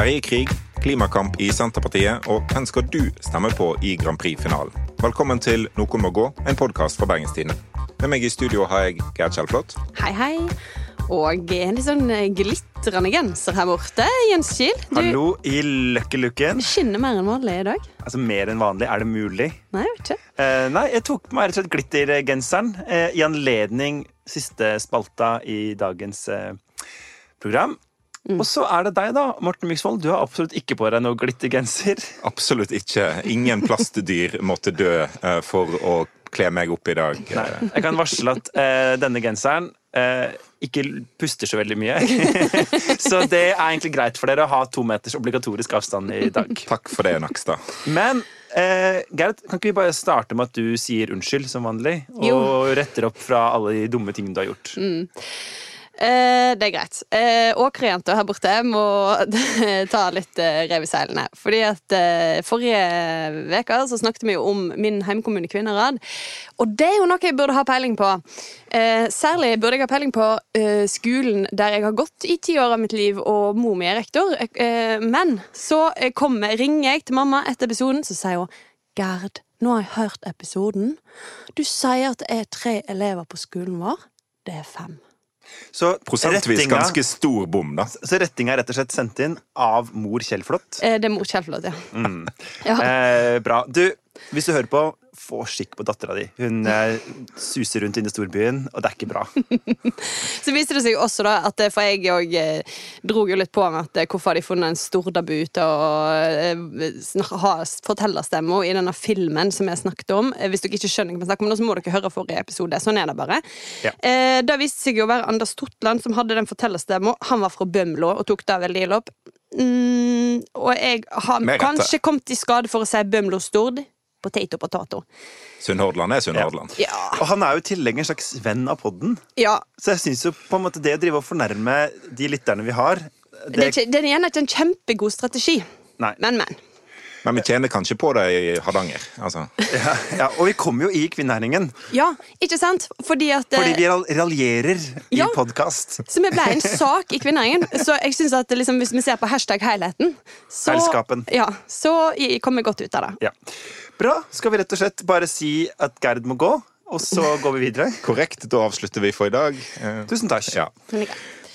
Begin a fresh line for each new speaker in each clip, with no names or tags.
ferjekrig, klimakamp i Senterpartiet og hvem skal du stemme på i Grand Prix-finalen? Velkommen til Noen må gå, en podkast fra Bergenstidene. Med meg i studio har jeg Gerd Kjellflot.
Hei, hei. Og en litt sånn glitrende genser her borte. Jens Kiel, du
Hallo i Løkkelukken.
skinner mer enn vanlig i dag.
Altså Mer enn vanlig. Er det mulig?
Nei, jeg vet ikke.
Eh, nei, jeg tok på meg rett og slett glittergenseren eh, i anledning siste spalta i dagens eh, program. Og så er det deg, da, Morten Myksvold. Du har absolutt ikke på deg noe glittergenser.
Absolutt ikke. Ingen plastdyr måtte dø eh, for å kle meg opp i dag.
Nei, jeg kan varsle at eh, denne genseren eh, ikke puster så veldig mye. så det er egentlig greit for dere å ha to meters obligatorisk avstand i dag.
Takk for det, Nakstad.
Men eh, Gerd, kan ikke vi bare starte med at du sier unnskyld som vanlig? Og
Jo.
retter opp fra alle de dumme tingene du har gjort?
Eh, det er greit. Eh, Åkerjenta her borte må ta litt eh, rev i seilene. Fordi at eh, forrige uke så snakket vi jo om min heimkommune Kvinnherad. Og det er jo noe jeg burde ha peiling på. Eh, særlig burde jeg ha peiling på eh, skolen der jeg har gått i ti år av mitt liv, og mor mi er rektor. Eh, men så eh, kommer, ringer jeg til mamma etter episoden, så sier hun Gerd, nå har jeg hørt episoden. Du sier at det er tre elever på skolen vår. Det er fem.
Så
Prosentvis
rettinga-
ganske stor bom, da.
Så rettinga er rett og slett sendt inn av mor Kjellflot.
Eh, det er mor Kjellflot, ja. ja.
Eh, bra. Du, hvis du hører på, få skikk på dattera di. Hun eh, suser rundt inne i storbyen, og det er ikke bra.
Så viste det seg også da at eh, For jeg òg eh, dro jo litt på meg at hvorfor har de funnet en stordabu til å ha fortellerstemma i denne filmen som jeg snakket om. Hvis dere ikke skjønner hva vi snakker om, så må dere høre forrige episode. Sånn er det bare.
Ja.
Eh, det viste seg jo å være Anders Totland som hadde den fortellerstemma. Han var fra Bømlo og tok det veldig ille opp. Mm, og jeg har kanskje kommet i skade for å si Bømlo Stord. Potato, potato.
Sunnhordland er Sunnhordland.
Ja.
Og han er jo i tillegg en slags venn av podden.
ja.
Så jeg syns jo på en måte det å drive og fornærme de lytterne vi har
Det er, ikke, det er gjerne ikke en kjempegod strategi.
Nei.
Men, men.
Men vi tjener kanskje på det i Hardanger. Altså.
Ja, ja, og vi kommer jo i kvinnenæringen,
Ja, ikke sant? Fordi at
fordi
eh,
vi raljerer
ja, i
podkast.
Så vi ble en sak i kvinnenæringen. Så jeg synes at liksom, hvis vi ser på hashtag helheten, så, ja, så kommer vi godt ut av det.
Ja. Bra. Skal vi rett og slett bare si at Gerd må gå, og så går vi videre?
Korrekt. Da avslutter vi for i dag. Eh,
Tusen takk.
Ja.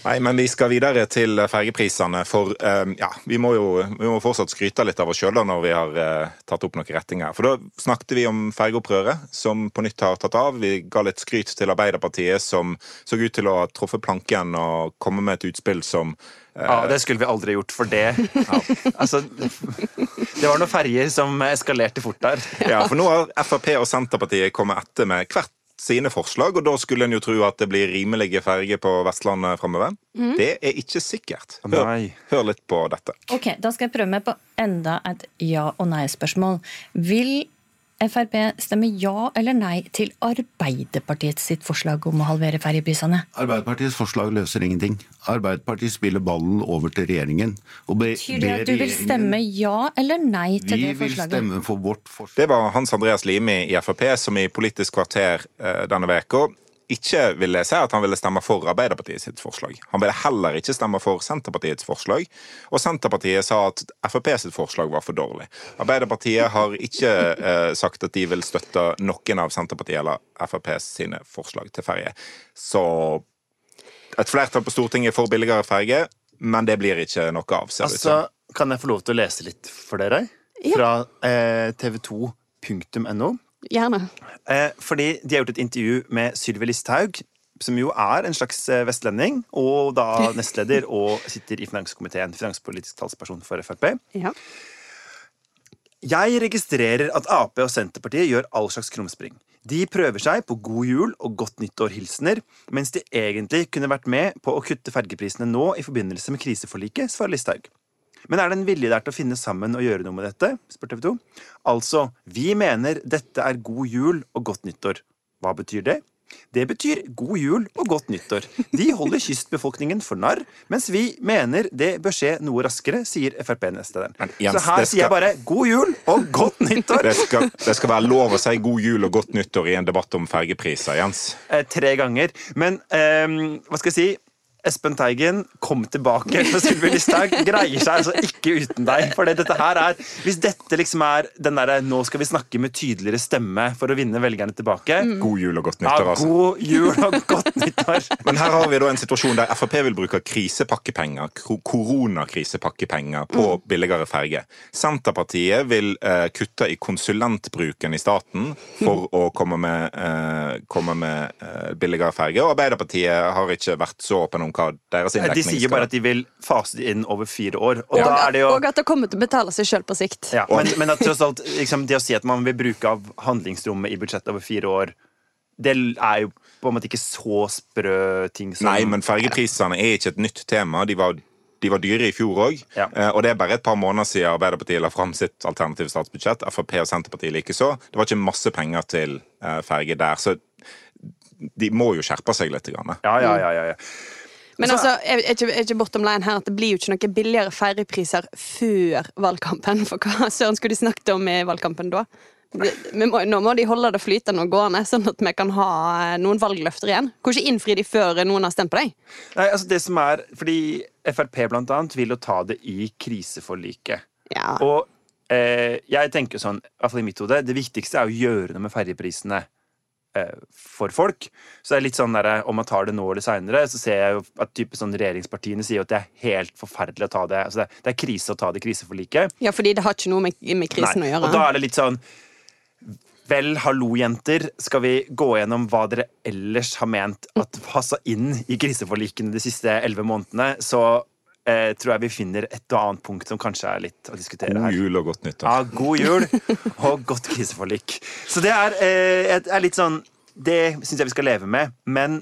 Nei, men vi skal videre til fergeprisene, for eh, ja, vi må jo vi må fortsatt skryte litt av oss sjøl når vi har eh, tatt opp noen rettinger. For da snakket vi om fergeopprøret, som på nytt har tatt av. Vi ga litt skryt til Arbeiderpartiet, som så ut til å ha truffet planken og komme med et utspill som eh,
Ja, Det skulle vi aldri gjort, for det Altså, det var noen ferger som eskalerte fort der.
Ja, for nå har Frp og Senterpartiet kommet etter med hvert sine forslag, og da skulle en jo tro at det blir rimelige ferger på Vestlandet framover. Det er ikke sikkert. Hør, hør litt på dette.
Ok, Da skal jeg prøve meg på enda et ja- og nei-spørsmål. Vil Frp stemmer ja eller nei til Arbeiderpartiets sitt forslag om å halvere ferjeprisene?
Arbeiderpartiets forslag løser ingenting. Arbeiderpartiet spiller ballen over til regjeringen. Og be,
Betyr det at du vil stemme ja eller nei til det forslaget?
Vi vil stemme for vårt forslag.
Det var Hans Andreas Limi i Frp som i Politisk kvarter eh, denne veka ikke ville si at han ville stemme for Arbeiderpartiet sitt forslag. Han ville heller ikke stemme for Senterpartiets forslag, og Senterpartiet sa at Frp sitt forslag var for dårlig. Arbeiderpartiet har ikke eh, sagt at de vil støtte noen av Senterpartiet eller Frp sine forslag til ferje. Så et flertall på Stortinget får billigere ferge, men det blir ikke noe av, ser det ut
Altså. Kan jeg få lov til å lese litt for dere? Fra eh, tv2.no.
Gjerne.
Eh, fordi de har gjort et intervju med Sylvi Listhaug, som jo er en slags eh, vestlending, og da nestleder og sitter i finanskomiteen, finanspolitisk talsperson for Frp.
Ja.
Jeg registrerer at Ap og Senterpartiet gjør all slags krumspring. De prøver seg på god jul og godt nyttår-hilsener, mens de egentlig kunne vært med på å kutte fergeprisene nå i forbindelse med kriseforliket, svarer Listhaug. Men er det en vilje der til å finne sammen og gjøre noe med dette? spør TV 2. Altså, vi mener dette er god jul og godt nyttår. Hva betyr det? Det betyr god jul og godt nyttår. De holder kystbefolkningen for narr, mens vi mener det bør skje noe raskere, sier Frp-nestlederen.
Men Jens,
Så her
skal...
sier jeg bare god jul og godt nyttår.
Det skal, det skal være lov å si god jul og godt nyttår i en debatt om fergepriser, Jens.
Eh, tre ganger. Men eh, hva skal jeg si? Espen Teigen, kom tilbake. For Sylvi Listhaug greier seg altså ikke uten deg. For dette her er Hvis dette liksom er den derre 'nå skal vi snakke med tydeligere stemme for å vinne velgerne tilbake'
God jul og godt
ja,
nyttår, altså.
God jul og godt nyttår.
Men her har vi da en situasjon der Frp vil bruke krisepakkepenger, koronakrisepakkepenger, på billigere ferge. Senterpartiet vil eh, kutte i konsulentbruken i staten for å komme med, eh, komme med eh, billigere ferge. Og Arbeiderpartiet har ikke vært så åpne om hva deres
De sier
jo
bare at de vil fase det inn over fire år. Og ja. det jo
og at det kommer til å betale seg sjøl på sikt.
ja, men, men at alt, liksom, det å si at man vil bruke av handlingsrommet i budsjettet over fire år, det er jo på en måte ikke så sprø ting som
Nei, men fergeprisene er ikke et nytt tema. De var, de var dyre i fjor òg.
Ja.
Og det er bare et par måneder siden Arbeiderpartiet la fram sitt alternative statsbudsjett. Frp og Senterpartiet likeså. Det var ikke masse penger til ferge der. Så de må jo skjerpe seg litt.
Ja, ja, ja, ja.
Men altså, er, er, ikke, er ikke bottom line her at det blir jo ikke noe billigere ferjepriser før valgkampen? For hva søren skulle de snakket om i valgkampen da? Må, nå må de holde det flytende og gående, sånn at vi kan ha eh, noen valgløfter igjen. Ikke innfri de før noen har stemt på deg.
Nei, altså det som er, fordi Frp blant annet vil jo ta det i kriseforliket.
Ja.
Og eh, jeg tenker sånn, i hvert fall i mitt hode, det viktigste er å gjøre noe med ferjeprisene for folk. Så det er litt sånn der, om man tar det nå eller seinere, så ser jeg jo at type sånn regjeringspartiene sier at det er helt forferdelig å ta det. Altså det, det er krise å ta det kriseforliket.
ja, fordi det har ikke noe med, med krisen
Nei,
å gjøre.
Og da er det litt sånn Vel, hallo, jenter. Skal vi gå gjennom hva dere ellers har ment at passa inn i kriseforlikene de siste elleve månedene, så eh, tror jeg vi finner et og annet punkt som kanskje er litt å diskutere
God
her.
jul og godt nyttår.
Ja, god jul og godt kriseforlik. Så det er, eh, er litt sånn Det syns jeg vi skal leve med, men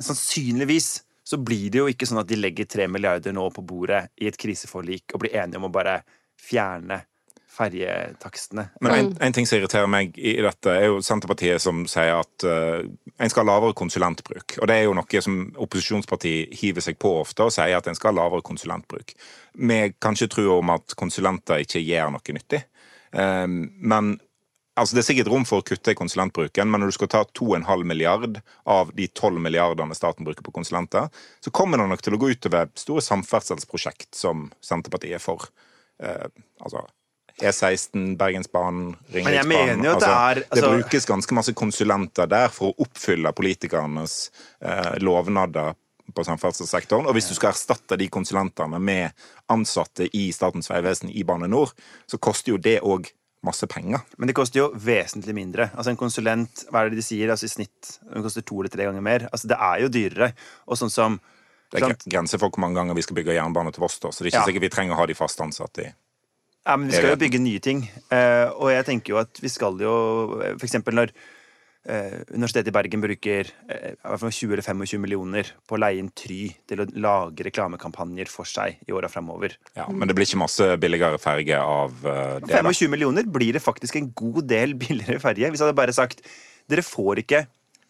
sannsynligvis så blir det jo ikke sånn at de legger tre milliarder nå på bordet i et kriseforlik og blir enige om å bare fjerne ferjetakstene.
Men en, en ting som irriterer meg i dette, er jo Senterpartiet som sier at uh, en skal ha lavere konsulentbruk. Og det er jo noe som opposisjonsparti hiver seg på ofte og sier at en skal ha lavere konsulentbruk. Med kanskje tro om at konsulenter ikke gjør noe nyttig. Um, men altså Det er sikkert rom for å kutte i konsulentbruken, men når du skal ta 2,5 milliard av de 12 milliardene staten bruker på konsulenter, så kommer det nok til å gå utover store samferdselsprosjekt som Senterpartiet er for. Uh, altså E16, Bergensbanen,
jeg
Ringeriksbanen.
mener jo at det er-
det
altså-
brukes ganske masse konsulenter der for å oppfylle politikernes eh, lovnader på samferdselssektoren. Og hvis du skal erstatte de konsulentene med ansatte i Statens vegvesen i Bane NOR, så koster jo det òg masse penger.
Men det koster jo vesentlig mindre. Altså En konsulent, hva er det de sier, altså i snitt den koster to eller tre ganger mer. Altså Det er jo dyrere. Og sånn som
Det er grenser for hvor mange ganger vi skal bygge jernbane til Voss, så det er ikke
Ja.
sikkert vi trenger å ha de fast ansatte i
Ja, men Vi skal jo bygge nye ting. Eh, og jeg tenker jo at vi skal jo eh, For eksempel når eh, Universitetet i Bergen bruker eh, i hvert fall 20 eller 25 millioner på å leie inn Try til å lage reklamekampanjer for seg i åra framover.
ja, Men det blir ikke masse billigere ferge av det? det. da.
25 millioner blir det faktisk en god del billigere ferge. Hvis jeg hadde bare sagt dere får ikke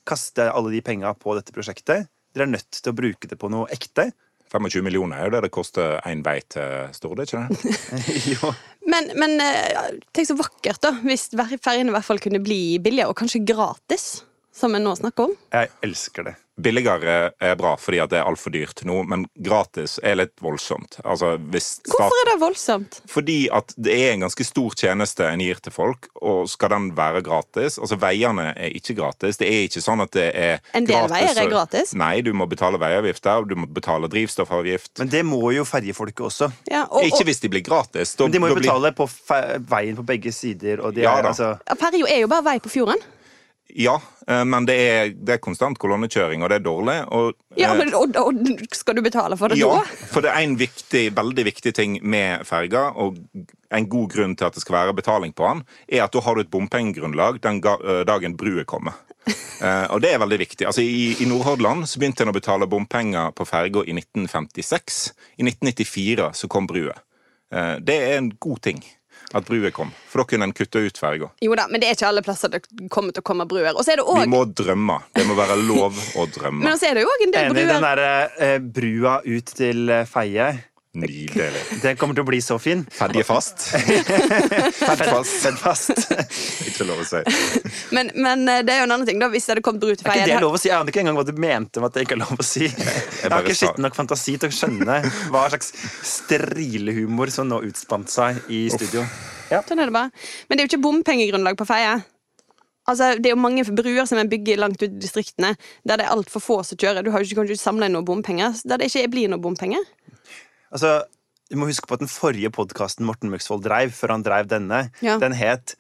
kaste alle de penga på dette prosjektet. Dere er nødt til å bruke det på noe ekte.
25 millioner er jo det det koster én vei til Stord, ikke det?
jo.
Men, men eh, tenk så vakkert, da, hvis ferjene i hvert fall kunne bli billigere, og kanskje gratis, som vi nå snakker om.
Jeg elsker det.
Billigere er bra fordi at det er altfor dyrt nå, men gratis er litt voldsomt. Altså, hvis stat-
Hvorfor er det voldsomt?
Fordi at det er en ganske stor tjeneste en gir til folk, og skal den være gratis? Altså, Veiene er ikke gratis. Det er ikke sånn at det er
En del
gratis,
veier er
og-
gratis.
Nei, du må betale veiavgift der, du må betale drivstoffavgift.
Men det må jo ferjefolket også.
Ja, og,
Ikke hvis de blir gratis. Da,
Men de må jo
betale blir-
på fe- veien på begge sider. Og de
Ja
er,
da.
altså,
Ferja er jo bare vei på fjorden.
Ja, eh, men det er, det er konstant kolonnekjøring, og det er dårlig. Og,
Ja,
eh,
men, og, og skal du betale for det
Ja,
da?
for det er en viktig, veldig viktig ting med ferga, og en god grunn til at det skal være betaling på den, er at da har du et bompengegrunnlag den dagen bruet kommer. Eh, og det er veldig viktig. Altså, I, i Nordhordland så begynte en å betale bompenger på ferga i 1956. I 1994 så kom. Eh, det er en god ting at bruer kom, for da kunne en kutte ut ferga.
Jo da, men det er ikke alle plasser det kommer til å komme bruer. Og så er det
også...
Vi
må drømme. Det må være lov å drømme.
Men så er det jo òg en del bruer.
enig i den derre eh, brua ut til Feie.
Nydelig.
Den kommer til å bli så fin.
Ferdig fast.
Fedd fast.
Ikke lov å si.
Men, men eh, det er jo en annen ting, da, hvis det hadde kommet til
Er ikke det lov å si? Jeg aner ikke engang hva du mente med at det ikke er lov å si. Jeg har ikke skitten nok fantasi til å skjønne hva slags strilehumor som nå utspant seg i studio.
Sånn er det bare. Men det er jo ikke bompengegrunnlag på feie. Altså, det er jo mange bruer som er bygget langt ut i distriktene, der det er altfor få som kjører. Du har jo ikke, kan ikke samle inn noe bompenger. Der det ikke blir noe bompenger.
Altså, du må huske på at den forrige podkasten Morten Møksvold dreiv, før han dreiv denne,
Ja.
den het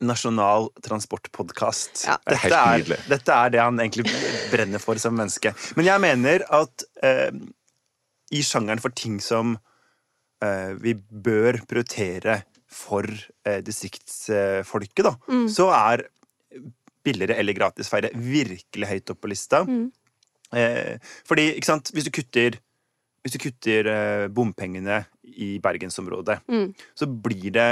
Nasjonal transportpodkast.
Ja.
Det er
dette, er, dette er det han egentlig brenner for som menneske. Men jeg mener at eh, i sjangeren for ting som eh, vi bør prioritere for eh, distriktsfolket, da, så er billigere eller gratisfeire virkelig høyt opp på lista. Eh, fordi, ikke sant, hvis du kutter hvis du kutter eh, bompengene i bergensområdet, så blir det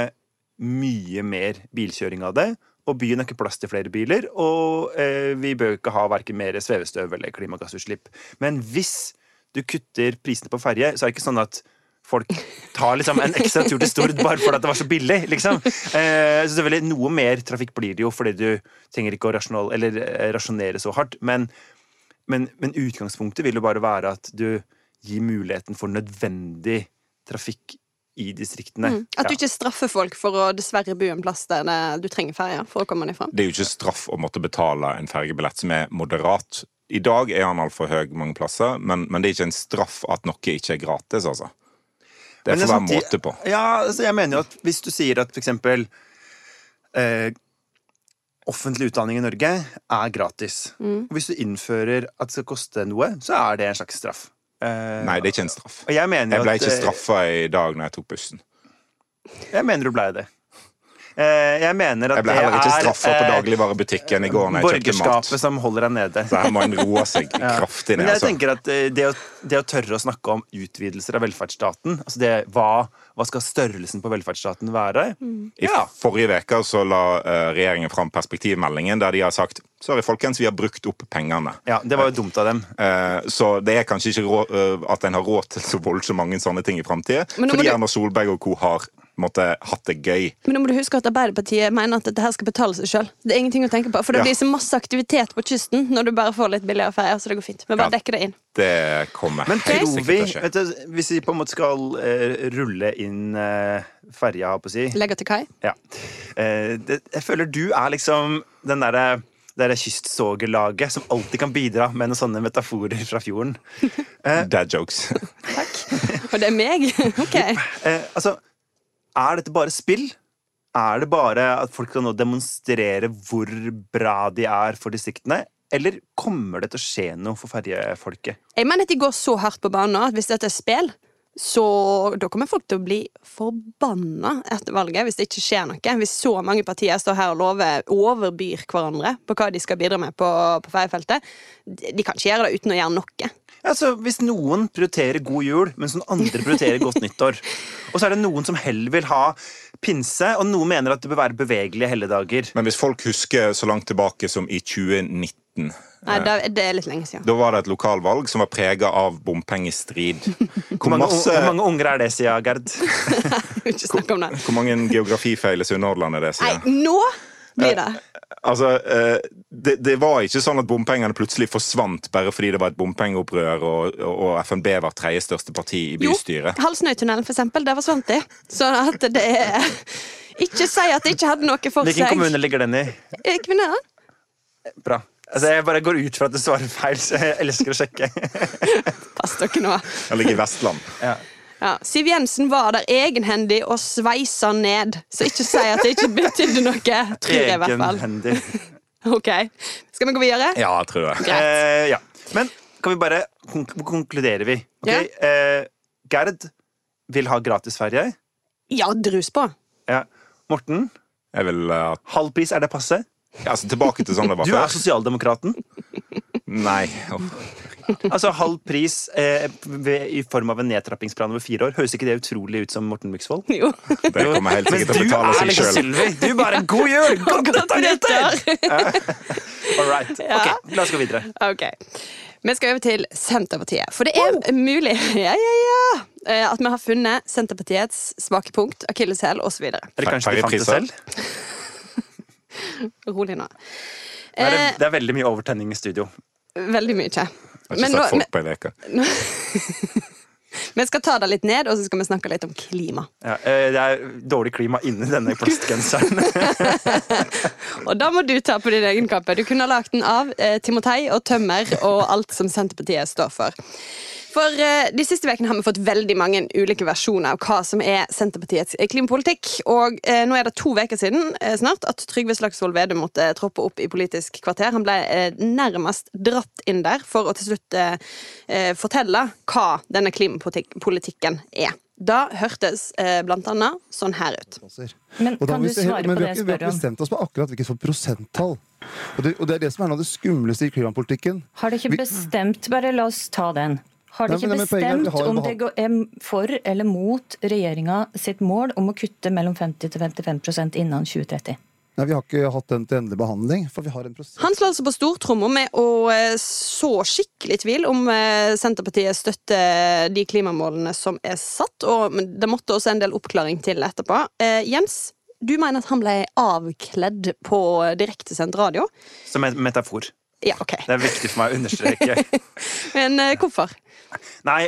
mye mer bilkjøring av det. Og byen har ikke plass til flere biler, og eh, vi bør ikke ha verken mer svevestøv eller klimagassutslipp. Men hvis du kutter prisene på ferje, så er det ikke sånn at folk tar liksom en ekstra tur til Stord bare fordi at det var så billig. liksom. Eh, så selvfølgelig Noe mer trafikk blir det jo, fordi du trenger ikke å rasjonal, eller, eh, rasjonere så hardt. Men, men, men utgangspunktet vil jo bare være at du gir muligheten for nødvendig trafikk i distriktene.
At du ikke straffer folk for å dessverre bo en plass der du trenger ferje for å komme deg fram.
Det er jo ikke straff å måtte betale en fergebillett som er moderat. I dag er han altfor høy mange plasser, men, men det er ikke en straff at noe ikke er gratis, altså. Det
Men
får være måte på.
Ja, altså jeg mener jo at hvis du sier at for eksempel eh, offentlig utdanning i Norge er gratis.
Mm.
Og hvis du innfører at det skal koste noe, så er det en slags straff. Eh,
Nei, det er ikke en straff.
Jeg
Jeg ble
at,
ikke
eh,
straffa i dag når jeg tok bussen.
Jeg mener du blei det. Eh, jeg mener at
Jeg ble heller ikke
er,
straffa på
eh,
dagligvarebutikken i går når jeg kjøpte mat.
borgerskapet som holder deg nede.
Så her må en roe seg kraftig ned.
Men jeg
Altså.
tenker at eh, det å, det å tørre å snakke om utvidelser av velferdsstaten altså det, hva, hva skal størrelsen på velferdsstaten være?
I
Ja.
forrige uke så la regjeringen fram perspektivmeldingen der de har sagt sorry folkens, vi har brukt opp pengene.
ja, det var jo dumt av dem.
Eh, Så det er kanskje ikke råd, at en har råd til så voldsomt mange sånne ting i framtida. Fordi
du-
Erna Solberg og co. har måte, hatt det gøy.
Men nå må du huske at Arbeiderpartiet mener at dette her skal betale seg sjøl. Det er ingenting å tenke på, for det
Ja.
blir så masse aktivitet på kysten når du bare får litt billigere ferie. Så det går fint. Men bare
Ja.
dekke det inn.
Det kommer
Men
helt
tror
sikkert
vi,
til å skje.
vet du, hvis vi på en måte skal uh, rulle inn uh, ferja, holdt på å si
Legger til kai.
ja. Uh, det, Jeg føler du er liksom den derre det der kystsågerlaget som alltid kan bidra med noen sånne metaforer fra fjorden.
Dad jokes. Takk.
Og det er meg? ok.
Eh, altså, er dette bare spill? Er det bare at folk skal nå demonstrere hvor bra de er for distriktene? Eller kommer det til å skje noe for ferjefolket?
Jeg mener at de går så hardt på banen nå at hvis dette er spill, så da kommer folk til å bli forbanna etter valget hvis det ikke skjer noe. Hvis så mange partier står her og lover overbyr hverandre på hva de skal bidra med på, på ferjefeltet. De kan ikke gjøre det uten å gjøre noe.
Altså, Hvis noen prioriterer god jul, mens noen andre prioriterer godt nyttår, og så er det noen som heller vil ha pinse, og noen mener at det bør være bevegelige helligdager
Men hvis folk husker så langt tilbake som i 2019
Nei, da, det er litt lenge siden.
Da var det et lokalvalg som var prega av bompengestrid.
Hvor mange,
masse,
hvor mange unger er det, sier Gerd?
Ikke snakk om det.
hvor mange geografifeil i Sunnhordland er det? sier Nei,
nå blir det.
Altså, eh, det, det var ikke sånn at bompengene plutselig forsvant bare fordi det var et bompengeopprør og, og FNB var tredje største parti i bystyret. Jo.
Halsnøytunnelen, for eksempel. Der forsvant de. Sånn at det er Ikke si at det ikke hadde noe for seg.
Hvilken kommune ligger den i?
Eh, Kvinnherad?
Bra. Altså, Jeg bare går ut fra at du svarer feil, så jeg elsker å sjekke.
Pass dere nå.
Jeg ligger i Vestland.
Ja.
Ja, Siv Jensen var der egenhendig og sveisa ned. Så ikke si at det ikke betydde noe. Tror jeg i hvert fall.
Egenhendig.
Ok, Skal vi gå videre?
Ja, tror jeg.
Greit.
Eh, ja. Men kan vi bare konk Hvor konkluderer vi? Okay?
Ja.
eh, Gerd vil ha gratisferje.
Ja, drus på.
Ja. Morten,
Jeg vil at
halv pris, er det passe?
ja, altså, Tilbake til sånn det var
Du er sosialdemokraten.
Nei. Uff.
Altså halv pris eh, ved, i form av en nedtrappingsplan over fire år. Høres ikke det utrolig ut som Morten Myksvold?
Jo.
Det kommer helt sikkert til å
du
betale seg
liksom
sjøl.
Sylvi. Du bare god jul! Godt nyttår,
nyttår!
All right.
Ja.
Ok, la oss gå videre.
Ok. Vi skal over til Senterpartiet. For det er mulig ja, ja, ja, eh, at vi har funnet Senterpartiets svake punkt, akilleshæl osv.
Eller kanskje de fant det selv?
Rolig nå.
Det er,
Eh,
det er veldig mye overtenning i studio.
veldig mye.
Jeg har ikke sett folk på en uke.
vi skal ta det litt ned, og så skal vi snakke litt om klima.
Ja, eh, det er dårlig klima inni denne plastgenseren.
Og da må du ta på din egen kappe. Du kunne ha lagd den av eh, timotei og tømmer og alt som Senterpartiet står for. For eh, De siste ukene har vi fått veldig mange ulike versjoner av hva som er Senterpartiets eh, klimapolitikk. Og eh, nå er det to uker siden eh, snart at Trygve Slagsvold Vedum måtte troppe opp i Politisk kvarter. Han ble eh, nærmest dratt inn der for å til slutt eh, eh, fortelle hva denne klimapolitikken er. Da hørtes eh, blant annet sånn her ut.
Men
da
kan du svare
men
på det jeg
vi har ikke bestemt oss på akkurat hvilket prosenttall. Og det, og det er det som er noe av det skumleste i klimapolitikken.
Har dere ikke
Vi-
bestemt Bare la oss ta den. Har de ikke bestemt
har
om det går- er for eller mot regjeringa sitt mål om å kutte mellom 50 til 55% innen 2030?
Nei, Vi har ikke hatt den til endelig behandling, for vi har en prosess.
Han slår altså på stortromma med å eh, så skikkelig tvil om eh, Senterpartiet støtter de klimamålene som er satt, og det måtte også en del oppklaring til etterpå. Eh, Jens, du mener at han ble avkledd på direktesendt radio?
Som en metafor.
Ja, OK.
Det er viktig for meg å understreke.
Men eh, hvorfor?
Nei,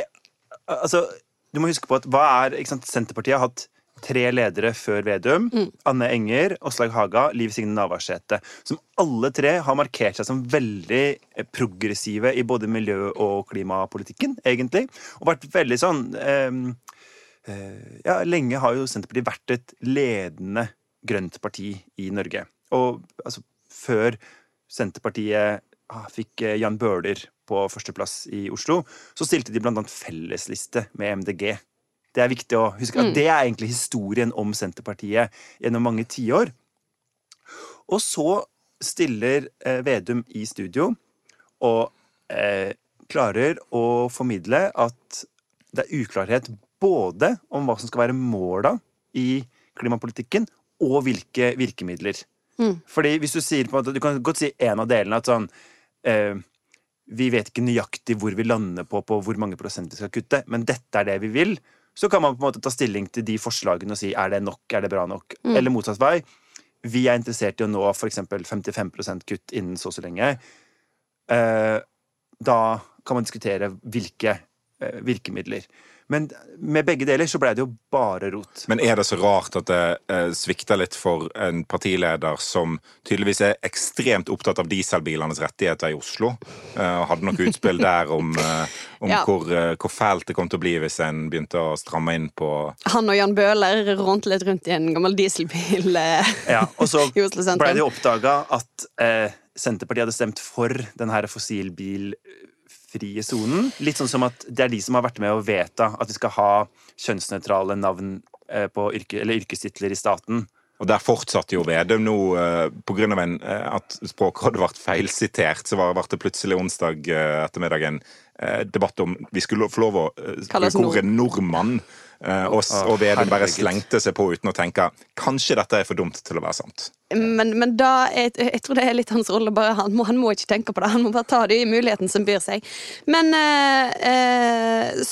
altså Du må huske på at hva er ikke sant, Senterpartiet har hatt tre ledere før Vedum. Anne Enger, Åslaug Haga, Liv Signe Navarsete. Som alle tre har markert seg som veldig eh, progressive i både miljø- og klimapolitikken, egentlig. Og vært veldig sånn eh, eh, Ja, lenge har jo Senterpartiet vært et ledende grønt parti i Norge. Og altså, før Senterpartiet ah, fikk eh, Jan Bøhler på førsteplass i Oslo, så stilte de blant annet fellesliste med MDG. Det er viktig å huske at det er egentlig historien om Senterpartiet gjennom mange tiår. Og så stiller eh, Vedum i studio og eh, klarer å formidle at det er uklarhet både om hva som skal være måla i klimapolitikken, og hvilke virkemidler. Fordi hvis Du sier på en måte, du kan godt si en av delene at sånn eh, Vi vet ikke nøyaktig hvor vi lander på på hvor mange prosent vi skal kutte, men dette er det vi vil. Så kan man på en måte ta stilling til de forslagene og si er det nok, er det bra nok. Eller motsatt vei. Vi er interessert i å nå f.eks. 55% kutt innen så og så lenge. Eh, da kan man diskutere hvilke eh, virkemidler. Men med begge deler så ble det jo bare rot.
Men er det så rart at det eh, svikter litt for en partileder som tydeligvis er ekstremt opptatt av dieselbilenes rettigheter i Oslo? Eh, hadde noe utspill der om, eh, om
Ja.
hvor, hvor fælt det kom til å bli hvis en begynte å stramme inn på
Han og Jan Bøhler rånte litt rundt i en gammel dieselbil.
Ja, og så
I Oslo sentrum.
ble det jo oppdaga at eh, Senterpartiet hadde stemt for den her fossilbilfrie sonen. Litt sånn som at det er de som har vært med å vedta at vi skal ha kjønnsnøytrale navn eh, på yrke, eller yrkestitler i staten.
Og der fortsatte jo Vedum nå eh, på grunn av en, eh, at Språkrådet ble feilsitert. Så var, ble det plutselig onsdag ettermiddag en eh, debatt om vi skulle få lov å
Kalle oss
bruke ordet nordmann. Eh, og, og Vedum bare slengte seg på uten å tenke kanskje dette er for dumt til å være sant.
Men, men da, jeg, jeg tror det er litt hans rolle. Bare, han, må, han må ikke tenke på det. Han må bare ta de muligheten som byr seg. Men eh, eh,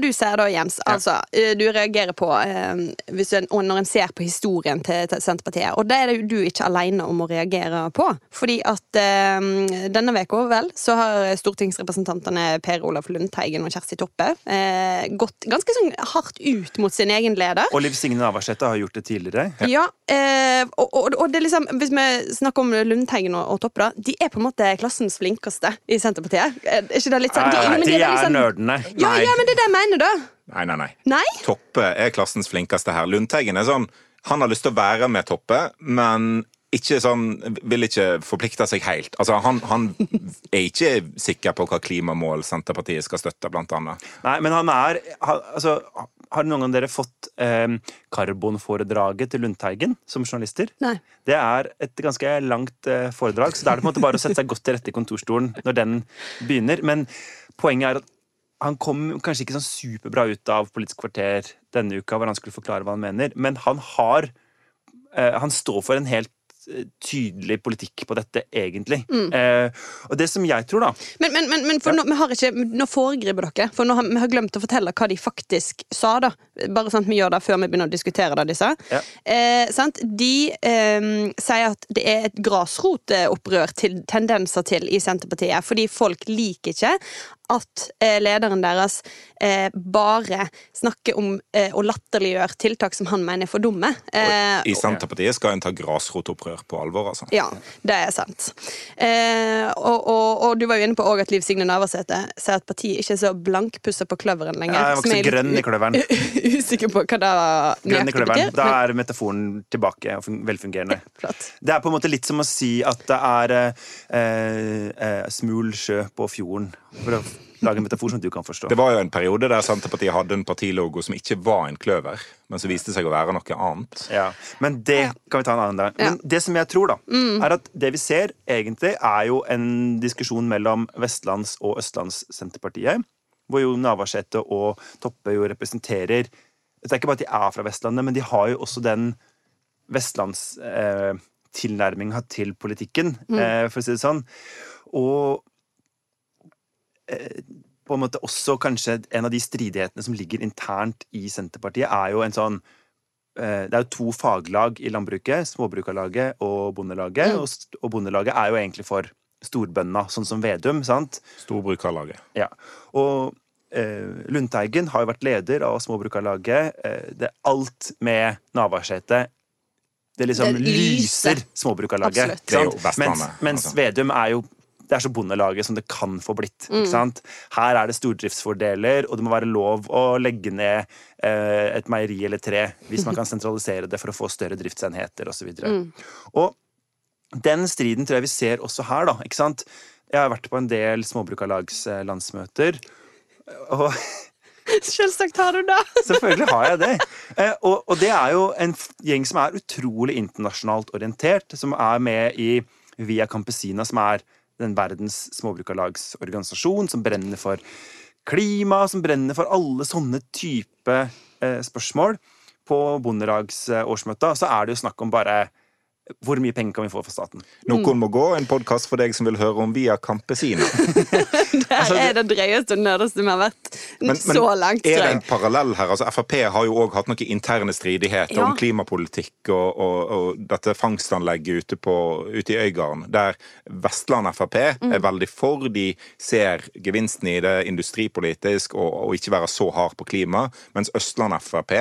du sier da, Jens, altså eh, Du reagerer på eh, hvis en, og når en ser på historien til, til Senterpartiet. Og det er det jo du ikke alene om å reagere på. Fordi at eh, denne veka, vel, så har stortingsrepresentantene Per Olaf Lundteigen og Kjersti Toppe eh, gått ganske sånn hardt ut mot sin egen leder.
Og Liv Signe Navarsete har gjort det tidligere.
Ja, eh, og, og, og det er liksom, Hvis vi snakker om Lundteigen og, og Toppe, da, de er på en måte klassens flinkeste i Senterpartiet. Er ikke det litt sånn?
Nei,
men
de
det
er
liksom-
nerdene.
Ja, ja, men det er det jeg mener, da.
Nei, nei, nei.
Nei?
Toppe er klassens flinkeste her. Lundteigen er sånn Han har lyst til å være med Toppe, men ikke sånn, vil ikke forplikte seg helt. Altså, han, han er ikke sikker på hva klimamål Senterpartiet skal støtte, blant annet.
Nei, men han er han, altså, Har noen av dere fått eh, karbonforedraget til Lundteigen som journalister?
Nei.
Det er et ganske langt eh, foredrag, så da er det på en måte bare å sette seg godt til rette i kontorstolen når den begynner. Men poenget er at han kom kanskje ikke sånn superbra ut av Politisk kvarter denne uka, hvor han skulle forklare hva han mener, men han har eh, Han står for en helt tydelig politikk på dette, egentlig.
Mm.
Eh, og det som jeg tror, da
Men, men, men, for ja. nå, vi har ikke, nå foregriper dere, for nå har, vi har glemt å fortelle hva de faktisk sa. da Bare at vi gjør det før vi begynner å diskutere det de.
Ja.
Eh, sant? De eh, sier at det er et grasrotopprør til tendenser til i Senterpartiet, fordi folk liker ikke at eh, lederen deres eh, bare snakker om eh, å latterliggjøre tiltak som han mener er for dumme. Eh,
I Senterpartiet skal en ta grasrotopprør på alvor, altså.
ja, det er sant. Eh, og, og, og du var jo inne på at Liv Signe Navarsete sier at partiet ikke er så blankpussa på kløveren lenger.
Jeg var ikke så grønn i kløveren.
usikker på hva det
Grønn i kløveren. Da er metaforen tilbake og velfungerende. Det er på en måte litt som å si at det er eh, eh, smul sjø på fjorden. For å lage en metafor som du kan forstå.
Det var jo en periode der Senterpartiet hadde en partilogo som ikke var en kløver, men som viste seg å være noe annet.
Ja, Men det kan vi ta en annen dag. Men det som jeg tror, da, er at det vi ser egentlig, er jo en diskusjon mellom Vestlands- og Østlands-Senterpartiet. Hvor jo Navarsete og Toppe jo representerer Det er ikke bare at de er fra Vestlandet, men de har jo også den vestlandstilnærminga eh, til politikken, eh, for å si det sånn. Og eh, på en måte også kanskje en av de stridighetene som ligger internt i Senterpartiet, er jo en sånn eh, det er jo to faglag i landbruket, Småbrukarlaget og Bondelaget. Og, og Bondelaget er jo egentlig for storbøndene, sånn som Vedum. sant?
Storbrukarlaget.
Ja. Og Lundteigen har jo vært leder av Småbrukarlaget. Eh, det er alt med Navarsete Det liksom
Det lyser.
Småbrukarlaget.
Absolutt.
Det er jo
Mens, mens
altså.
Vedum er jo det er så bondelaget som det kan få blitt. ikke sant? Her er det stordriftsfordeler, og det må være lov å legge ned eh, et meieri eller tre hvis man kan sentralisere det for å få større driftsenheter osv. Og, og den striden tror jeg vi ser også her, da. ikke sant? Jeg har vært på en del småbrukarlagslandsmøter. Og
Selvsagt har du det!
Selvfølgelig har jeg det. Eh, og, og det er jo en gjeng som er utrolig internasjonalt orientert, som er med i Via Campesina, som er den verdens småbrukarlagsorganisasjon, som brenner for klima, som brenner for alle sånne type eh, spørsmål. På Bondelagsårsmøtet så er det jo snakk om bare hvor mye penger kan vi få fra staten?
Noen må gå, en podkast for deg som vil høre om Via Campesina.
det er det drøyeste og nerdeste vi har vært
Altså, Men, men
så langt.
er det en parallell her? Altså, Frp har jo òg hatt noen interne stridigheter
Ja.
om klimapolitikk og, og, og dette fangstanlegget ute, på, ute i Øygarden, der Vestland Frp
Mm.
er veldig for. De ser gevinsten i det industripolitisk og, og ikke være så hard på klima, mens Østland Frp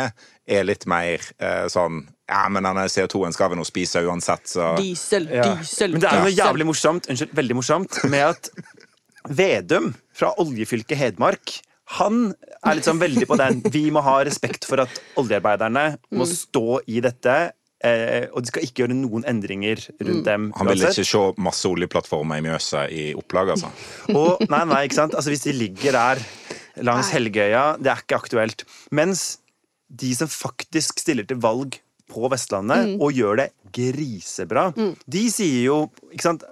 er litt mer eh, sånn Ja, men denne CO2-en skal vi nå spise uansett, så
Diesel,
Ja.
diesel,
Men det er jo noe jævlig morsomt, unnskyld, veldig morsomt med at Vedum fra oljefylket Hedmark han er liksom veldig på den Vi må ha respekt for at oljearbeiderne må
Mm.
stå i dette. Eh, og de skal ikke gjøre noen endringer rundt dem.
han vil ikke se masse oljeplattformer i Mjøsa i opplag, altså.
Og, nei, nei, ikke sant? Altså, hvis de ligger der langs. Helgøya, det er ikke aktuelt. Mens de som faktisk stiller til valg på Vestlandet, og gjør det grisebra, de sier jo ikke sant?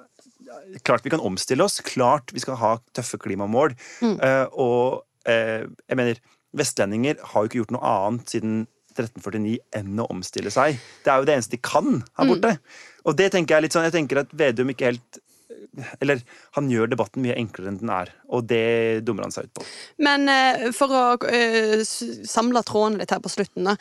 Klart vi kan omstille oss, klart vi skal ha tøffe klimamål. Eh, og uh, jeg mener, vestlendinger har jo ikke gjort noe annet siden 1349 enn å omstille seg. Det er jo det eneste de kan her borte. Og det tenker jeg litt sånn, jeg tenker at Vedum ikke helt eller han gjør debatten mye enklere enn den er, og det dummer han seg ut på.
Men eh, for å eh, samle trådene litt her på slutten, da.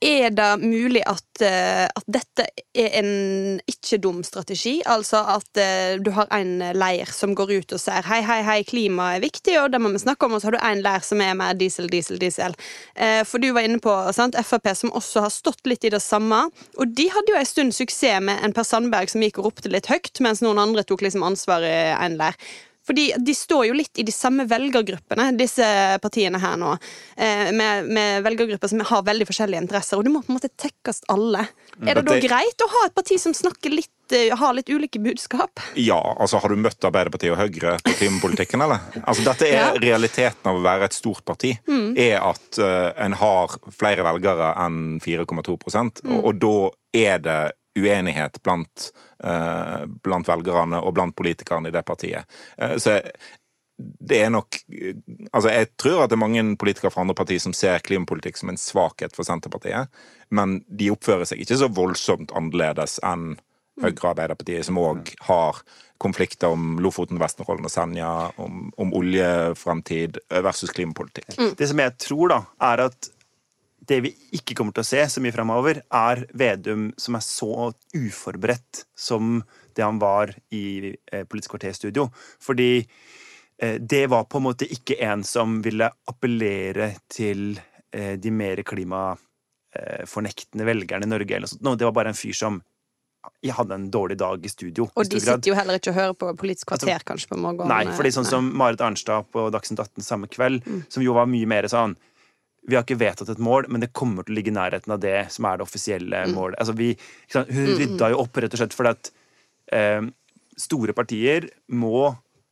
Er det mulig at, eh, at dette er en ikke dum strategi? Altså at eh, du har en leir som går ut og sier hei, hei, hei, klima er viktig, og det må vi snakke om, og så har du en leir som er mer diesel, diesel, diesel. Eh, for du var inne på sant, Frp, som også har stått litt i det samme. Og de hadde jo en stund suksess med en Per Sandberg som gikk og ropte litt høyt, mens noen andre tok liksom ansvar i en leir. Fordi de står jo litt i de samme velgergruppene, disse partiene her nå. Eh, med, med velgergrupper som har veldig forskjellige interesser, og det må på en måte tekkes alle. Er det da greit å ha et parti som snakker litt eh, har litt ulike budskap?
Ja, altså Har du møtt Arbeiderpartiet og Høyre på klimapolitikken, eller? Altså Dette er
Ja.
realiteten av å være et stort parti. Er at uh, en har flere velgere enn 4,2 og, og da er det uenighet blant, eh, blant velgerne og blant politikerne i det partiet. Eh, så det er nok Altså, jeg tror at det er mange politikere fra andre partier som ser klimapolitikk som en svakhet for Senterpartiet, men de oppfører seg ikke så voldsomt annerledes enn Høyre og Arbeiderpartiet, som òg har konflikter om Lofoten, Vesterålen og Senja, om, om oljefremtid versus klimapolitikk.
Det som jeg tror, da, er at det vi ikke kommer til å se så mye fremover, er Vedum som er så uforberedt som det han var i Politisk Politisk kvarterstudio. Fordi eh, det var på en måte ikke en som ville appellere til eh, de mer klimafornektende velgerne i Norge. Eller sånt. No, det var bare en fyr som jeg hadde en dårlig dag i studio.
Og de sitter jo heller ikke og hører på Politisk kvarter kanskje på morgenen.
Nei, fordi sånn som Marit Arnstad på Dagsnytt 18 samme kveld, som jo var mye mer sånn Vi har ikke vedtatt et mål, men det kommer til å ligge i nærheten av det som er det offisielle målet. Altså, vi, sant? Hun rydda jo opp rett og slett fordi at eh, store partier må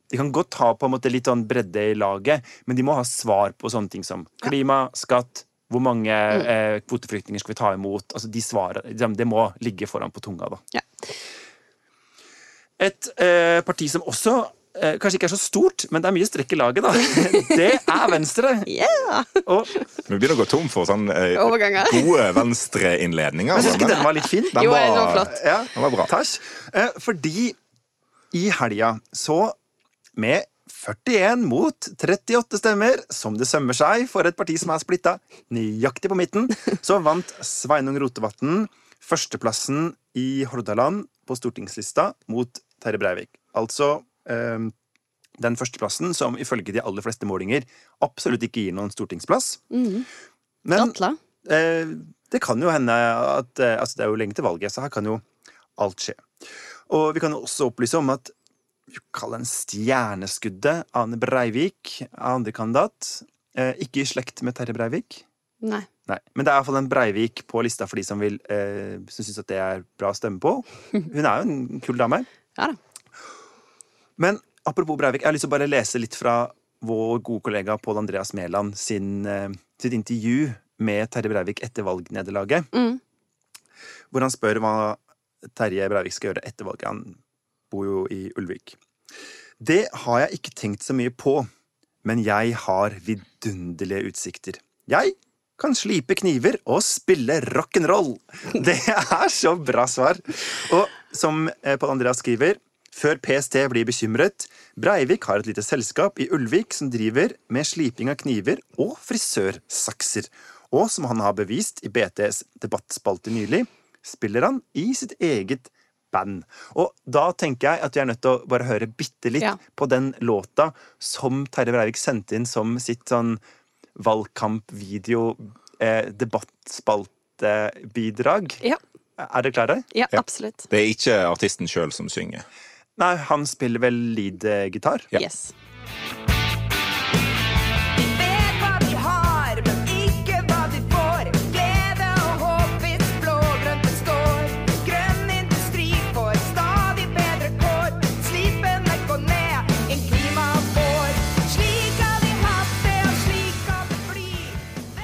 de kan godt ha på en måte litt sånn bredde i laget, men de må ha svar på sånne ting som klima, skatt, hvor mange eh, kvoteflyktninger skal vi ta imot? Altså de svarene, liksom, Det må ligge foran på tunga, da.
Ja.
Et eh, parti som også eh, kanskje ikke er så stort, men det er mye strekk i laget, da. Det er Venstre.
Yeah!
Og
Vi begynner å gå tom for sånn eh,
Overganger.
gode venstreinnledninger.
jeg syns ikke den var litt fin.
Den
Jo,
var-
den var flott.
Ja,
Den var bra.
Takk. Eh, fordi i helga så med 41 mot 38 stemmer, som det sømmer seg for et parti som er splitta nøyaktig på midten, så vant Sveinung Rotevatn førsteplassen i Hordaland på stortingslista mot Terje Breivik. Altså den førsteplassen som ifølge de aller fleste målinger absolutt ikke gir noen stortingsplass. Men
Gratulerer.
eh, det kan jo hende at eh, Altså, det er jo lenge til valget, så her kan jo alt skje. Og vi kan jo også opplyse om at vi kaller en stjerneskuddet Ane Breivik, andrekandidat, eh, ikke i slekt med Terje Breivik.
Nei.
Nei, Men det er iallfall en Breivik på lista for de som, vil, eh, som syns at det er bra å stemme på. Hun er jo en kul dame.
Ja da.
Men apropos Breivik, jeg har lyst til å bare lese litt fra vår gode kollega Pål Andreas Mæland eh, sitt intervju med Terje Breivik etter valgnederlaget.
Mm.
Hvor han spør hva Terje Breivik skal gjøre etter valget. Han bor jo i Ulvik. Det har jeg ikke tenkt så mye på, men jeg har vidunderlige utsikter. Jeg kan slipe kniver og spille rock'n'roll. Det er så bra svar. Og som eh, Pål Andreas skriver, før PST blir bekymret, Breivik har et lite selskap i Ulvik som driver med sliping av kniver og frisørsakser. Og som han har bevist i BTs debattspalte nylig, spiller han i sitt eget band. Og da tenker jeg at vi er nødt til å bare høre bitte litt
Ja.
på den låta som Terje Breivik sendte inn som sitt sånn valgkampvideo eh, debattspaltebidrag.
Ja.
Er dere klare?
ja,
Ja.
absolutt.
Det er ikke artisten sjøl som synger.
Nei, han spiller vel lead-gitar.
Ja.
Yes.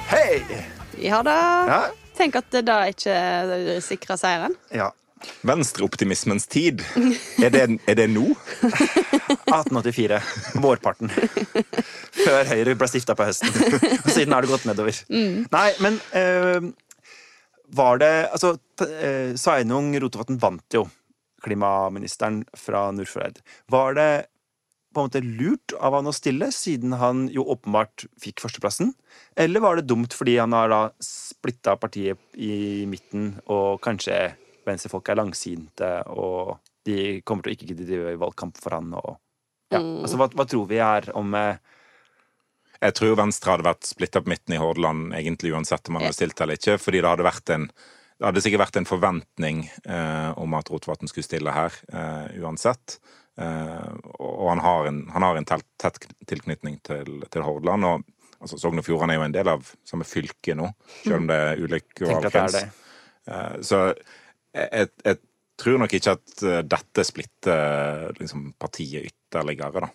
Hei!
Ja da.
Ja.
Tenk at det da ikke sikrer seieren.
ja.
Venstreoptimismens tid. Er det, er det nå?
1884. Vårparten. Før Høyre ble stifta på høsten. Og siden har det gått nedover. Nei, men eh, var det Altså, eh, Sveinung Rotevatn vant jo klimaministeren fra Nordfjordeid. Var det på en måte lurt av han å stille, siden han jo åpenbart fikk førsteplassen? Eller var det dumt fordi han har da splitta partiet i midten, og kanskje venstrefolk er langsinte, og de kommer til å ikke gidde drive valgkamp for han, og ja, altså hva, hva tror vi er om eh,
Jeg tror Venstre hadde vært splitta på midten i Hordaland egentlig uansett om han hadde stilt eller ikke. Fordi det hadde vært en det hadde sikkert vært en forventning eh, om at Rotevatn skulle stille her eh, uansett. Eh, og han har en, han har en telt, tett tilknytning til, til Hordaland. Og altså, Sogn og Fjordane er jo en del av samme fylke nå, selv om det er ulik
det.
Eh, Så jeg, jeg, tror nok ikke at eh, dette splitter liksom, partiet ytterligere, da.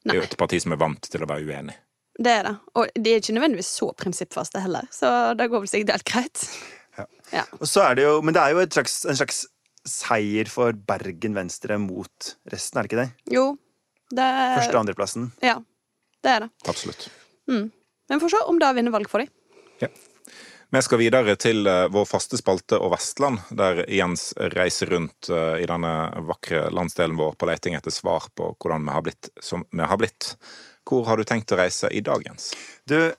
Det er jo et parti som er vant til å være uenig.
Det er det. Og de er ikke nødvendigvis så prinsippfaste heller, så det går vel sikkert helt greit. Ja.
Og så er det jo, Men det er jo et slags, en slags seier for Bergen Venstre mot resten, er det ikke det?
Jo. Det,
Første- og andreplassen.
Ja, det er det.
Absolutt.
Men vi får se om det vinner valg for dem.
Vi skal videre til eh, vår faste spalte og Vestland, der Jens reiser rundt eh, i denne vakre landsdelen vår på leting etter svar på hvordan vi har blitt som vi har blitt. Hvor har du tenkt å reise i dag, Jens?
Du,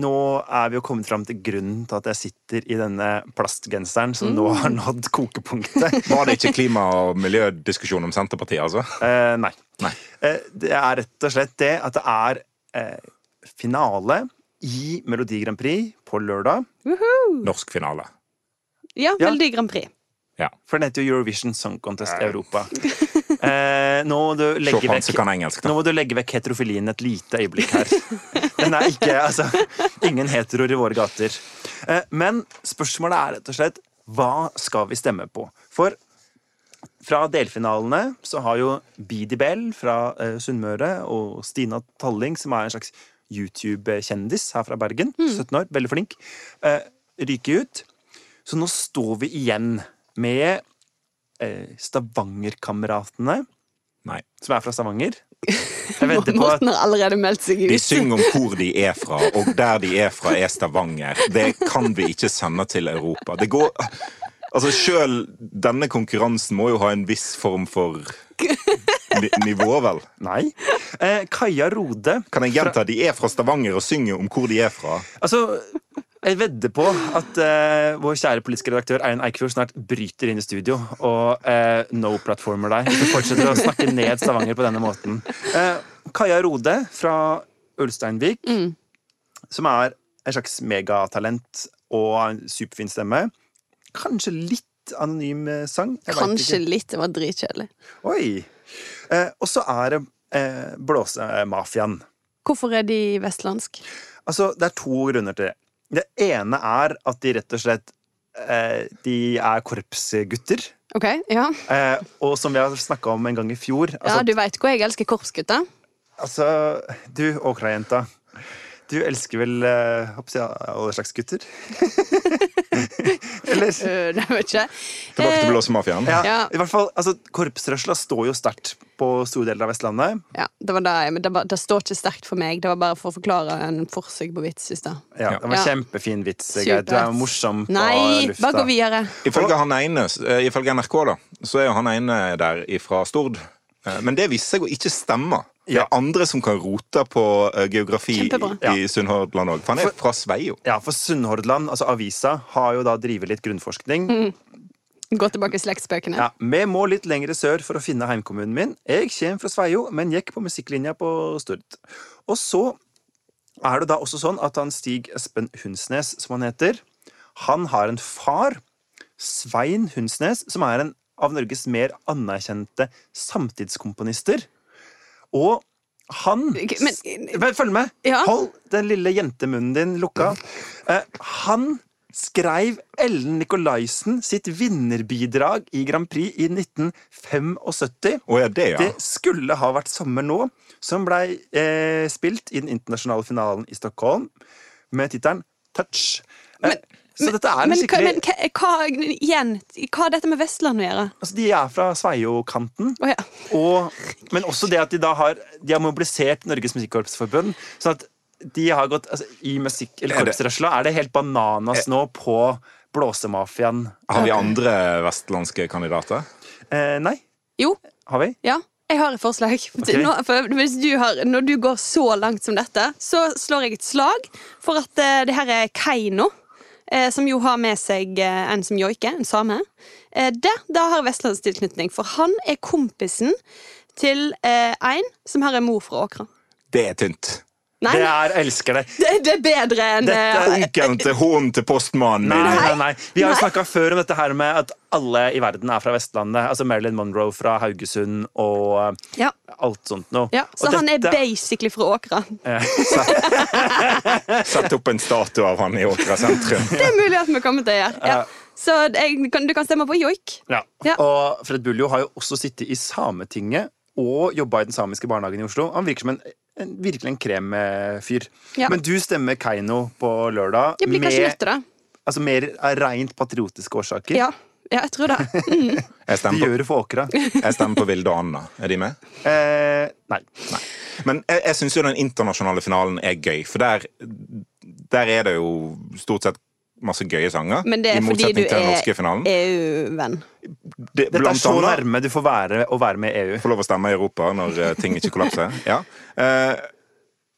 nå er vi jo kommet fram til grunnen til at jeg sitter i denne plastgenseren som nå har nådd kokepunktet.
Var det ikke klima- og miljødiskusjon om Senterpartiet, altså?
Eh, nei.
Nei.
Eh, det er rett og slett det at det er eh, finale i Melodi Grand Prix på lørdag.
Norsk finale.
Ja,
Ja.
Melodi Grand Prix.
For den heter jo Eurovision Song Contest Europa. Eh, nå, må du legge vekk,
engelsk,
nå må du legge vekk heterofilien et lite øyeblikk her. Den er ikke, altså, Ingen heteroer i våre gater. Eh, men spørsmålet er rett og slett hva skal vi stemme på? For fra delfinalene så har jo Bidi Bell fra eh, Sunnmøre og Stina Talling, som er en slags YouTube-kjendis her fra Bergen, 17 år, veldig flink, eh, ryker ut. Så nå står vi igjen med eh, Stavanger-kameratene, som er fra Stavanger. Jeg på
Morten har allerede meldt seg ut.
De synger om hvor de er fra, og der de er fra, er Stavanger. Det kan vi ikke sende til Europa. Det går Altså, Sjøl denne konkurransen må jo ha en viss form for nivå, vel?
Nei. Eh, Kaja Rode
Kan jeg gjenta? De er fra Stavanger og synger om hvor de er fra.
Altså, jeg vedder på at eh, vår kjære politiske redaktør Eirin Eikfjord snart bryter inn i studio og eh, no-platformer deg. Hvis du fortsetter å snakke ned Stavanger på denne måten. Eh, Kaja Rode fra Ulsteinvik, som er et slags megatalent og en superfin stemme. Kanskje litt anonym eh, sang. jeg
Kanskje
ikke.
litt. Det var dritkjedelig.
Oi. Eh, og så er det eh, Blåsemafiaen.
Hvorfor er de vestlandsk?
Altså, det er to grunner til det. Det ene er at de rett og slett eh, De er korpsgutter.
Ok, ja.
Eh, og som vi har snakka om en gang i fjor
ja
Altså,
du veit hvor jeg elsker korpsgutter.
altså du Åkra-jenta. Du elsker vel uh, jeg, alle slags gutter? Eller
Uh, det vet ikke.
Tilbake til
Blåse
mafiaen.
ja,
Ja.
I hvert fall, altså, Korpsrørsla står jo sterkt på store deler av Vestlandet.
Ja, det var det, men det, var, det står ikke sterkt for meg. Det var bare for å forklare en forsøk på vits i stad.
Ja, det var
Ja.
Kjempefin vits. Geir. Du er jo morsom på
Nei,
lufta.
bare gå videre.
Ifølge han ene, eh, ifølge NRK, da, så er jo han ene der fra Stord. Eh, Men det viser seg å ikke stemme.
Ja.
andre som kan rote på eh, geografi
Kjempebra.
i Sunnhordland òg. For han er fra Sveio.
Ja, for Sunnhordland, altså avisa, har jo da drevet litt grunnforskning.
Gå tilbake i slektsbøkene.
Ja, Vi må litt lenger sør for å finne heimkommunen min. Jeg kommer fra Sveio, men gikk på musikklinja på Stord. Og så er det da også sånn at han Stig Espen Hunsnes, som han heter, han har en far, Svein Hunsnes, som er en av Norges mer anerkjente samtidskomponister. Og han
Men-
Følg med!
Ja.
Hold den lille jentemunnen din lukka. Eh, han skrev Ellen Nicolaisen sitt vinnerbidrag i Grand Prix i 1975.
Oh, ja, det, ja.
Det skulle ha vært sommer nå, som blei eh, spilt i den internasjonale finalen i Stockholm med tittelen Touch. Eh, så dette er en
Men,
skikkelig
men hva, hva, igjen, hva har dette med Vestland å gjøre?
altså, De er fra Sveio-kanten.
Oh, ja.
Og, men også det at de da har De har mobilisert Norges Musikkorpsforbund. Sånn at de har gått altså, I musikk, eller
Er
korpsrørsla er det helt bananas nå på Blåsemafiaen.
Har vi andre vestlandske kandidater?
Eh, nei,
Jo,
har vi?
ja. Jeg har et forslag. Nå, for hvis du har, når du går så langt som dette, så slår jeg et slag for at uh, det her er Keiino. Eh, som jo har med seg eh, en som joiker, en same. Eh, det, det har vestlandstilknytning, for han er kompisen til en som har en mor fra Åkra.
Det er tynt.
Nei,
Det er Elsker det.
det, det er bedre enn
Dette
er
Onkelen til hånden til postmannen.
Nei, nei, nei. Vi har jo snakka før om dette her med at alle i verden er fra Vestlandet. Altså Marilyn Monroe fra Haugesund og eh,
ja,
alt sånt noe.
ja, Så
Og
han er basically fra Åkra.
Sett opp en statue av han i Åkra sentrum.
Det er mulig at vi kommer til å gjøre. Ja. Så du kan stemme på joik.
Ja.
Ja.
Og Fred Buljo har jo også sittet i Sametinget og jobba i den samiske barnehagen i Oslo. Han virker som en, en virkelig en kremfyr.
Ja.
Men du stemmer Keiino på lørdag
Jeg blir kanskje nødt
med,
til det.
altså mer av rent patriotiske årsaker.
Ja. Ja, jeg tror det. Mm.
Jeg
De gjør det for Åkra.
jeg stemmer på Vilde og Anna. Er de med?
Eh, nei.
Men jeg, jeg syns jo den internasjonale finalen er gøy, for der, der er det jo stort sett masse gøye sanger.
Men det er fordi du er. EU-venn.
Det,
Dette er så nærme du får være å være med i EU.
få lov å stemme i Europa når eh, ting ikke kollapser. Ja. Eh,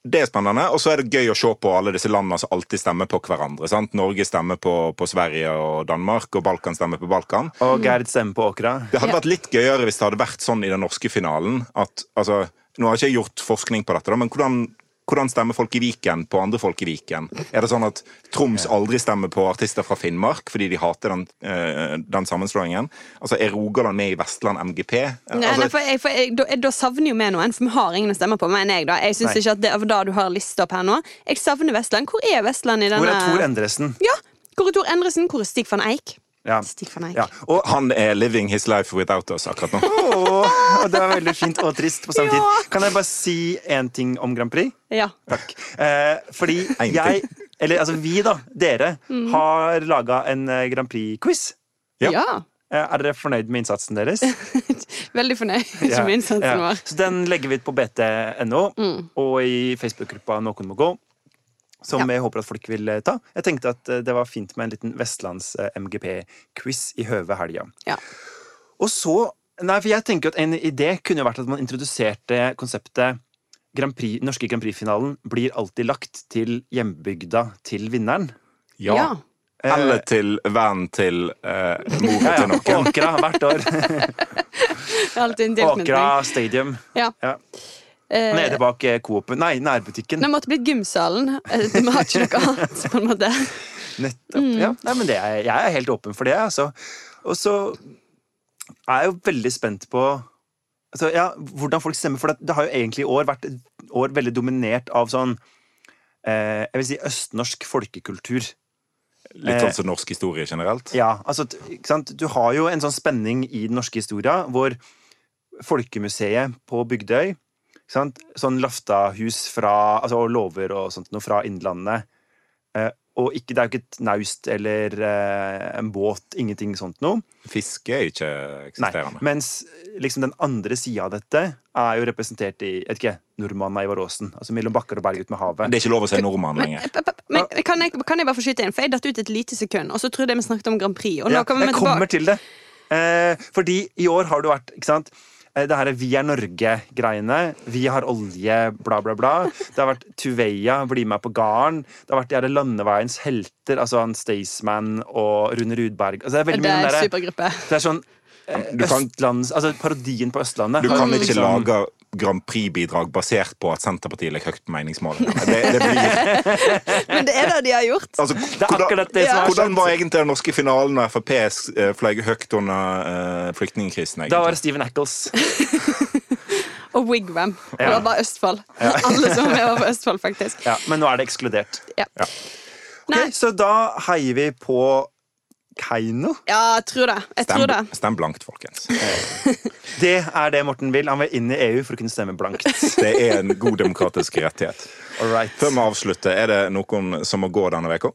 det er spennende. Og så er det gøy å se på alle disse landene som alltid stemmer på hverandre. Sant? Norge stemmer på, på Sverige og Danmark, og Balkan stemmer på Balkan.
Og Gerd stemmer på Åkra.
Det hadde
Ja.
vært litt gøyere hvis det hadde vært sånn i den norske finalen at altså, Nå har ikke jeg gjort forskning på dette, da, men hvordan, hvordan stemmer folk i Viken på andre folk i Viken? Er det sånn at Troms aldri stemmer på artister fra Finnmark fordi de hater den, eh, den sammenslåingen? Altså, Er Rogaland med i Vestland MGP?
Nei, nei,
Altså,
for jeg, for jeg, da, da savner jo vi noen, for vi har ingen å stemme på. mener jeg da Jeg synes ikke at det er da du har lista opp her nå. Jeg savner Vestland. Hvor er Vestland i denne
Hvor er Tor Endresen?
Ja, Hvor er Tor Endresen? Hvor er Stig van Eik?
Ja.
Stig van Eik.
Ja. Og
han er living his life without us akkurat nå.
Åh, det var veldig fint og trist på samme
Ja.
tid. Kan jeg bare si én ting om Grand Prix?
Ja.
Takk. Eh, fordi jeg, eller altså vi, da, dere,
mm.
har laga en eh, Grand Prix-quiz.
Ja.
ja.
Eh, er dere fornøyd med innsatsen deres?
Veldig fornøyd
Ja,
med innsatsen
ja.
vår.
Så den legger vi ut på bt.no
Mm.
og i Facebook-gruppa Noen må gå. Som
Ja.
jeg håper at folk vil eh, ta. Jeg tenkte at det var fint med en liten Vestlands eh, MGP-quiz i høve helga.
Ja.
Og så Nei, for jeg tenker at en idé kunne jo vært at man introduserte konseptet Grand Prix, norske Grand Prix-finalen blir alltid lagt til hjembygda til vinneren.
Ja.
Ja.
Eh,
Eller til vennen til eh, moren
ja,
til
ja.
noen.
Åkra hvert år.
Alltid en tilknytning.
Åkra Stadium.
Ja.
Ja.
Eh,
Nede bak eh, Coop-en. Nei, nærbutikken.
det måtte blitt gymsalen. Vi har ikke noe annet, på en måte.
Nettopp.
Mm.
Ja, nei, men det er, jeg er helt åpen for det, altså. Og så er jo veldig spent på altså, ja, hvordan folk stemmer, for det, det har jo egentlig i år vært et år veldig dominert av sånn eh, Jeg vil si østnorsk folkekultur.
Litt sånn som norsk historie generelt.
Ja, altså? Du har jo en sånn spenning i den norske historia hvor Folkemuseet på Bygdøy? Sånn Laftahus fra, altså, og låver og sånt noe fra Innlandet. Eh, og ikke, det er jo ikke et naust eller eh, en båt, ingenting sånt noe.
Fiske er ikke
Nei. Mens liksom den andre sida av dette er jo representert i vet ikke, nordmannen Ivar Aasen. Altså mellom bakker og berg ut med havet.
Det er ikke lov å si nordmann lenger.
Men, p- men kan, jeg, kan jeg bare få skyte inn? For jeg datt ut et lite sekund, og så trodde jeg vi snakket om Grand Prix. Og nå
Ja,
kommer vi
jeg kommer
tilbake.
til det. Eh, fordi i år har du vært ikke sant? Eh, Det her er Vi er Norge-greiene. Vi har olje, bla, bla, bla. Det har vært Tuveia, bli med på garden. Det har vært de her landeveiens helter, altså han Staysman og Rune Rudberg. Altså, det er veldig
Det er en supergruppe.
Det er sånn eh,
kan-
Østlands Altså parodien på Østlandet.
Du kan ikke
liksom-
lage Grand Prix-bidrag basert på at Senterpartiet ligger høyt på meningsmålingene. Det, det blir,
Men det er det de har gjort.
altså,
Det er
hvordan,
akkurat det som har
hvordan var egentlig den norske finalen når Frp eh, fløy høyt under uh, flyktningkrisen?
Da var det? Stephen Eccles.
Og Wigwam. Det var bare Østfold. Alle som var med, var fra Østfold, faktisk.
Ja, men nå er det ekskludert.
Ja.
Ja.
Nei,
så da heier vi på Keiino.
ja, jeg tror det. Jeg tror det.
Stem, stem blankt, folkens.
Det er det Morten vil. Han vil inn i EU for å kunne stemme blankt.
Det er en god demokratisk rettighet.
Alright.
Før vi avslutter, er det noen som må gå denne uka?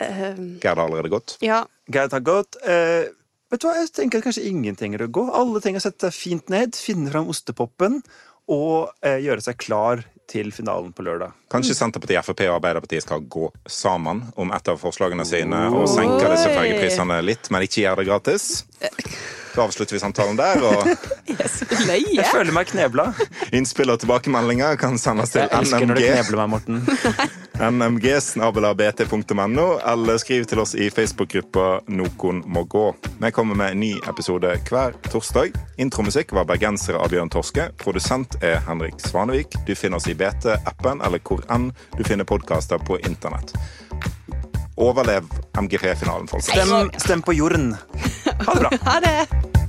Uh,
Gerd har allerede gått.
ja.
Gerd har gått. Uh, vet du hva, jeg tenker at kanskje ingen trenger å gå. Alle trenger å sette seg fint ned, finne fram ostepopen og uh, gjøre seg klar til finalen på lørdag.
Kanskje Senterpartiet, Frp og Arbeiderpartiet skal gå sammen om et av forslagene sine og senke disse fergeprisene litt, men ikke gjøre det gratis. Så avslutter vi samtalen der, og
Jeg er så løye.
Jeg føler meg knebla.
innspill og tilbakemeldinger kan sendes til NMG.
Jeg elsker når du knebler meg, Morten.
nmg.bt.no, eller skriv til oss i Facebook-gruppa Nokon må gå. Vi kommer med en ny episode hver torsdag. Intromusikk var bergensere av Bjørn Torske. Produsent er Henrik Svanevik. Du finner oss i BT-appen eller hvor enn du finner podkaster på internett. Overlev MGP-finalen, folkens.
Stem, stem på jorden. Ha det bra.
Ha det.